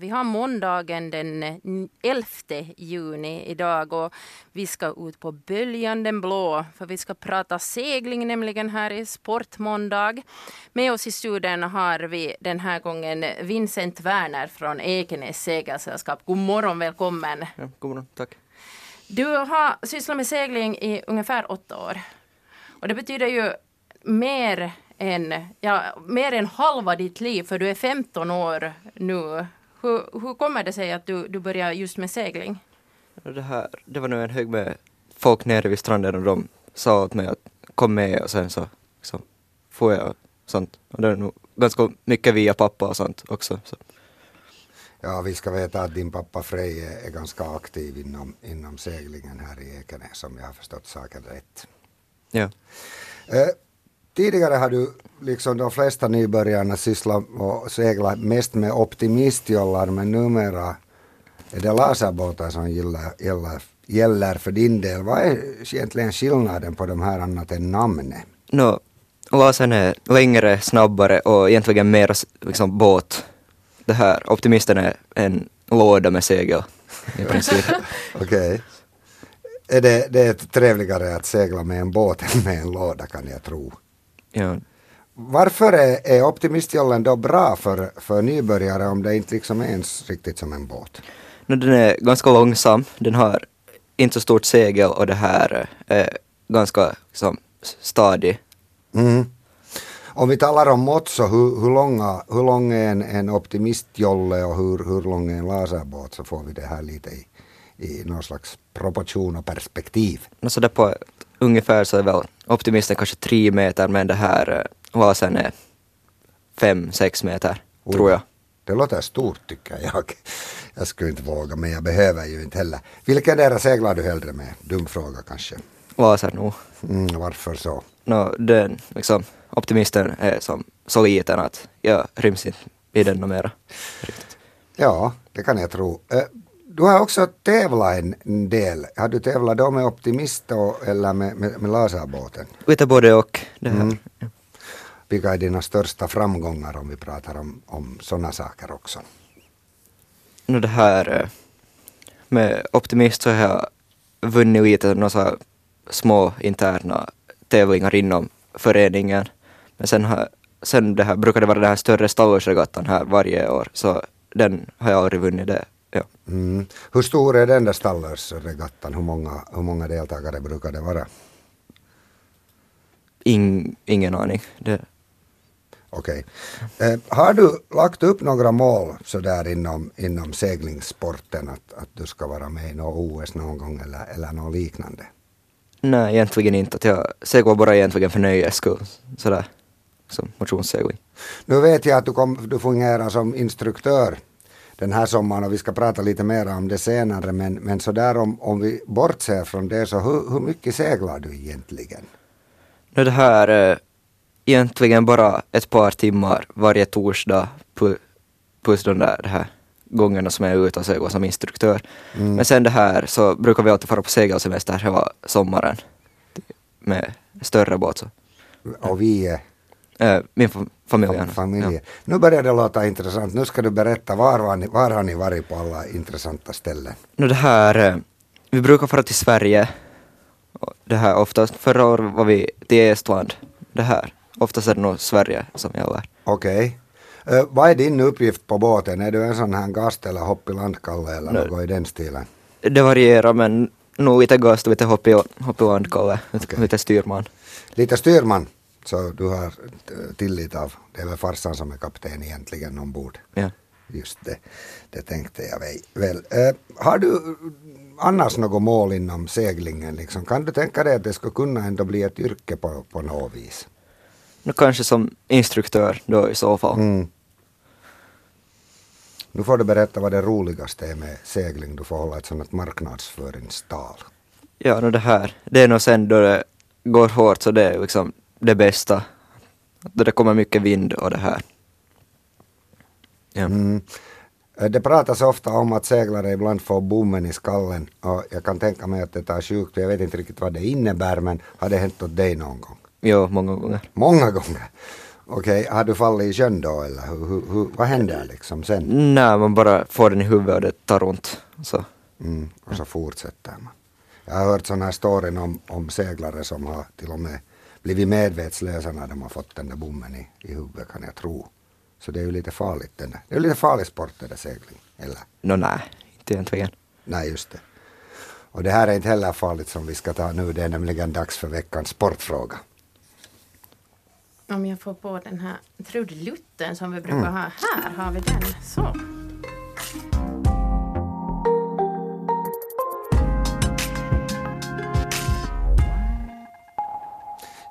Vi har måndagen den 11 juni idag och vi ska ut på böljan den blå för vi ska prata segling nämligen här i Sportmåndag. Med oss i studion har vi den här gången Vincent Werner från Ekenäs segelsällskap. God morgon, välkommen. Ja, god morgon, tack. Du har sysslat med segling i ungefär åtta år. Och det betyder ju mer än, ja, mer än halva ditt liv för du är 15 år nu hur, hur kommer det sig att du, du började just med segling? Det, här, det var nog en hög med folk nere vid stranden och de sa åt mig att kom med och sen så liksom, får jag sånt. Och det är nog ganska mycket via pappa och sånt också. Så. Ja, vi ska veta att din pappa Frej är ganska aktiv inom, inom seglingen här i Ekenäs om jag har förstått saken rätt. Ja. Eh, Tidigare har du, liksom de flesta nybörjarna, sysslat och seglat mest med optimistjollar, men numera är det laserbåtar som gäller, gäller, gäller för din del. Vad är egentligen skillnaden på de här annat än namnet? No, lasern är längre, snabbare och egentligen mer liksom, båt. Det här, optimisten är en låda med segel i princip. Okej. Okay. Är det, det är trevligare att segla med en båt än med en låda kan jag tro. Ja. Varför är, är optimistjollen då bra för, för nybörjare om det inte liksom är ens riktigt som en båt? No, den är ganska långsam, den har inte så stort segel och det här är ganska liksom, stadig. Mm. Om vi talar om mått så hur, hur, långa, hur lång är en, en optimistjolle och hur, hur lång är en laserbåt så får vi det här lite i, i någon slags proportion och perspektiv. No, så där på ungefär så är väl optimisten kanske tre meter men det här eh, lasern är fem, sex meter Oj, tror jag. Det låter stort tycker jag. Jag skulle inte våga men jag behöver ju inte heller. Vilken där seglar du hellre med? Dum fråga kanske. Laser nog. Mm, varför så? No, den, liksom, optimisten är som så liten att jag ryms inte i den mera. Ja, det kan jag tro. Du har också tävlat en del. Har du tävlat då med Optimist eller med, med, med laserbåten? Lite både och. Det här. Mm. Vilka är dina största framgångar om vi pratar om, om sådana saker också? No, det här eh, med Optimist så har jag vunnit lite några små interna tävlingar inom föreningen. Men sen, har, sen det här, brukar det vara den här större Stallorsregattan här varje år så den har jag aldrig vunnit. Det Ja. Mm. Hur stor är den där Stallersregattan? Hur många, hur många deltagare brukar det vara? In, ingen aning. Det... Okej. Okay. Eh, har du lagt upp några mål sådär inom, inom seglingssporten att, att du ska vara med i något OS någon gång eller, eller något liknande? Nej, egentligen inte. Att jag seglar bara egentligen för nöjes skull. Sådär. Som motionssegling. Nu vet jag att du, kom, du fungerar som instruktör den här sommaren och vi ska prata lite mer om det senare. Men, men så där om, om vi bortser från det så hur, hur mycket seglar du egentligen? Nu det här är egentligen bara ett par timmar varje torsdag plus de där det här gångerna som jag är ute och seglar som instruktör. Mm. Men sen det här så brukar vi alltid fara på segelsemester hela sommaren med större båt. Så. Och vi är? Äh, min familj. familj. Ja. Nu börjar det låta intressant. Nu ska du berätta var har ni, var har ni varit på alla intressanta ställen? Nu det här, eh, vi brukar fara till Sverige. Det här oftast, förra året var vi till Estland. Det här, oftast är det nog Sverige som gäller. Okej. Okay. Uh, vad är din uppgift på båten? Är du en sån här gast eller hopp i landkalle eller no, något i den stilen? Det varierar men nog lite gast och lite hopp i, hopp okay. lite styrman. Lite styrman? Så du har tillit av, det är väl farsan som är kapten egentligen ombord. Ja. Just det, det tänkte jag väl. Eh, har du annars något mål inom seglingen? Liksom? Kan du tänka dig att det skulle kunna ändå bli ett yrke på, på något vis? No, kanske som instruktör då i så fall. Mm. Nu får du berätta vad det roligaste är med segling. Du får hålla ett sådant marknadsföringstal. Ja, no, det här, det är nog sen då det går hårt så det är liksom det bästa. Då det kommer mycket vind och det här. Ja. Mm. Eh, det pratas ofta om att seglare ibland får bommen i skallen och jag kan tänka mig att det tar sjukt. Jag vet inte riktigt vad det innebär men har det hänt åt dig någon gång? Jo, många gånger. Många gånger? Okej, har du fallit i sjön då eller hur, hur, hur, vad händer liksom sen? Nej, man bara får den i huvudet och det tar ont. Så. Mm, och så fortsätter man. Jag har hört sådana här storyn om, om seglare som har till och med blivit medvetslösa när de har fått den där bommen i, i huvudet kan jag tro. Så det är ju lite farligt den där. Det är ju lite farlig sport det där segling, eller? Nå nej, inte egentligen. Nej, just det. Och det här är inte heller farligt som vi ska ta nu. Det är nämligen dags för veckans sportfråga. Om jag får på den här trudelutten som vi brukar ha. Här har vi den. Så.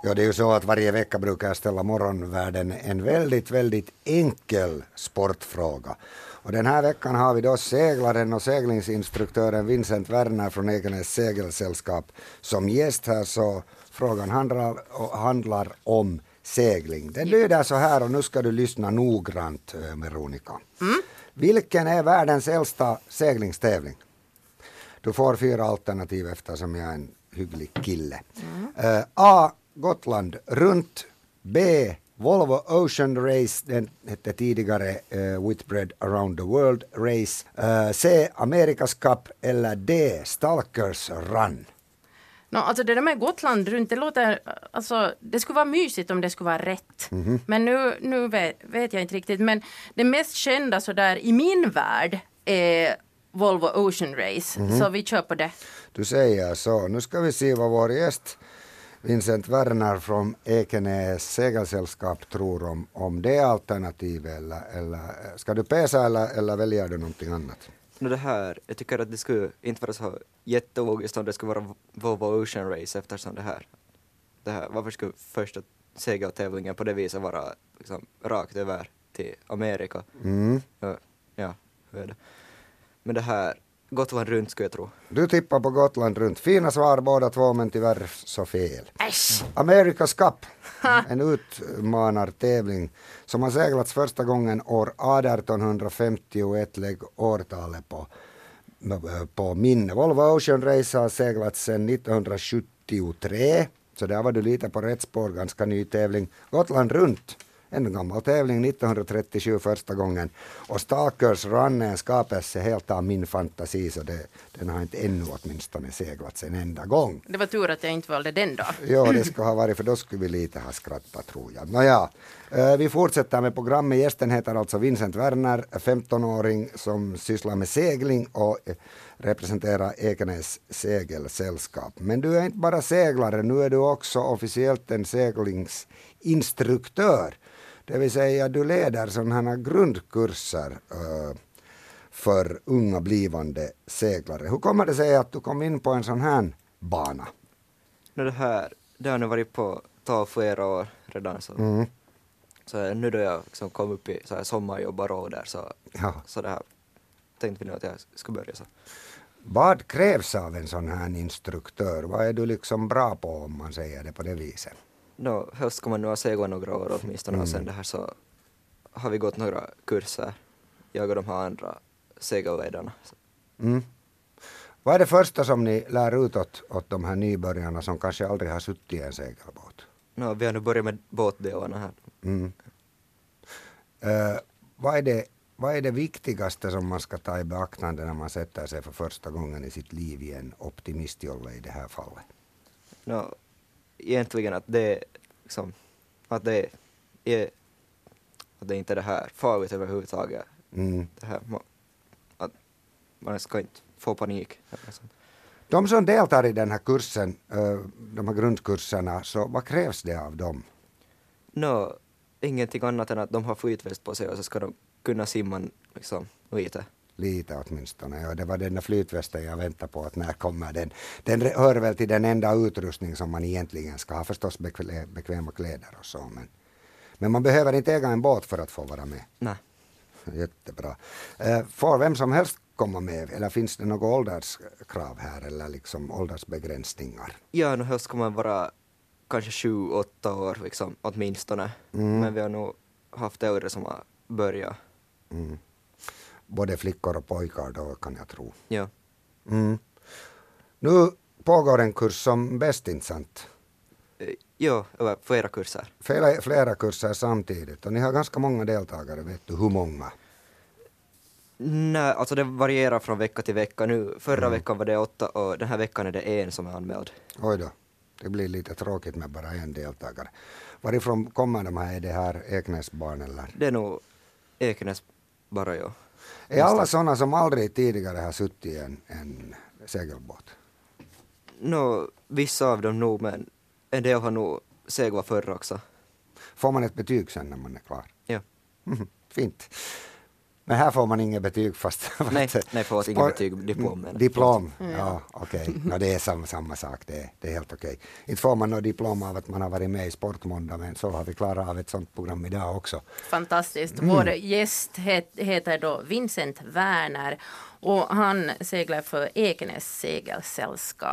Ja, det är ju så att varje vecka brukar jag ställa morgonvärlden en väldigt, väldigt enkel sportfråga. Och den här veckan har vi då seglaren och seglingsinstruktören Vincent Werner från Ekenäs segelsällskap som gäst här så frågan handlar, handlar om segling. Den lyder så här och nu ska du lyssna noggrant eh, Veronica. Vilken är världens äldsta seglingstävling? Du får fyra alternativ eftersom jag är en hygglig kille. Eh, A. Gotland runt. B. Volvo Ocean Race, den hette tidigare uh, Whitbread Around the World Race. Eh, C. Amerikas Cup eller D. Stalkers Run. Nå, alltså det där med Gotland runt, det låter... Alltså, det skulle vara mysigt om det skulle vara rätt. Men nu, nu vet, vet jag inte riktigt. Men det mest kända så där i min värld är Volvo Ocean Race. Så vi kör på det. Du säger så. Nu ska vi se vad vår gäst Vincent Werner från Ekenäs segelsällskap tror om, om det alternativet. Eller, eller, ska du pesa eller, eller väljer du någonting annat? Nå det här, jag tycker att det skulle inte vara så jättelogiskt om det skulle vara Volvo Ocean Race eftersom det här, det här varför skulle första segeltävlingen på det viset vara liksom rakt över till Amerika? Mm. Ja, ja, hur är det? Men det här, Gotland runt skulle jag tro. Du tippar på Gotland runt. Fina svar båda två men tyvärr så fel. Äsch! Amerikas Cup, en utmanartävling som har seglats första gången år 1851, lägg årtalet på, på minne. Volvo Ocean Race har seglats sedan 1973, så där var du lite på rätt spår, ganska ny tävling. Gotland runt, en gammal tävling 1937 första gången. Och Stalkers Run är en skapelse helt av min fantasi, så det, den har inte ännu åtminstone seglats en enda gång. Det var tur att jag inte valde den då. Ja, det ska ha varit, för då skulle vi lite ha skrattat tror jag. Nåja, eh, vi fortsätter med programmet. Gästen heter alltså Vincent Werner, 15-åring som sysslar med segling och eh, representerar Ekenäs segelsällskap. Men du är inte bara seglare, nu är du också officiellt en seglingsinstruktör. Det vill säga du leder sådana här grundkurser eh, för unga blivande seglare. Hur kommer det sig att du kom in på en sån här bana? Nå det här, det har nu varit på tal flera år redan så, Mm. så nu då jag liksom kom upp i så här där så, Ja. så det här tänkte vi nu att jag skulle börja så. Vad krävs av en sån här instruktör? Vad är du liksom bra på om man säger det på det viset? Nå, helst man nu ha seglat några år åtminstone och Mm. sen det här så har vi gått några kurser, jag och de här andra segelledarna. Mm. Vad är det första som ni lär ut åt, åt de här nybörjarna som kanske aldrig har suttit i en segelbåt? nå, vi har nu börjat med båtdelarna här. Mm. Eh, vad, är det, vad är det viktigaste som man ska ta i beaktande när man sätter sig för första gången i sitt liv i en optimistjolle i det här fallet? Nå, egentligen att det liksom, att det är, att det inte är det här farligt överhuvudtaget. Mm. Det här, att man ska inte få panik. De som deltar i den här kursen, eh, de här grundkurserna, så vad krävs det av dem? Nå, ingenting annat än att de har flytväst på sig och så ska de kunna simma liksom lite. Lite åtminstone. Ja, det var den där flytvästen jag väntade på. att När kommer den? Den hör väl till den enda utrustning som man egentligen ska ha. Förstås bekvä- bekväma kläder och så. Men, men man behöver inte äga en båt för att få vara med. Nej. Jättebra. Eh, Får vem som helst komma med? Eller finns det några ålderskrav här? Eller liksom åldersbegränsningar? Ja, nu helst ska man vara kanske sju, åtta år liksom, åtminstone. Mm. Men vi har nog haft äldre som har börjat. Mm. Både flickor och pojkar då kan jag tro. Ja. Mm. Nu pågår en kurs som bäst inte sant? Eh, Jo, flera kurser. Flera, flera kurser samtidigt och ni har ganska många deltagare, vet du hur många? Nej, alltså det varierar från vecka till vecka. Nu, förra veckan var det åtta och den här veckan är det en som är anmäld. Oj då, det blir lite tråkigt med bara en deltagare. Varifrån kommer de här? Är det här Eknäsbarn eller? Det är nog Ekenäs bara, ja. Är alla sådana som aldrig tidigare har suttit i en, en segelbåt? Nå, vissa av dem nog, men en del har nog seglat förr också. Får man ett betyg sen när man är klar? Ja. Mhm, Fint. Men här får man inget betyg fast... Nej, nej, får inget Spor- betyg, diplom. Diplom, ja okej. No, det är samma, samma sak, det, är- det är helt okej. Inte får man något diplom av att man har varit med i Sportmåndag men så har vi klarat av ett sånt program idag också. Fantastiskt. Mm. Vår gäst het, heter då Vincent Werner och han seglar för Ekenäs segelsällskap.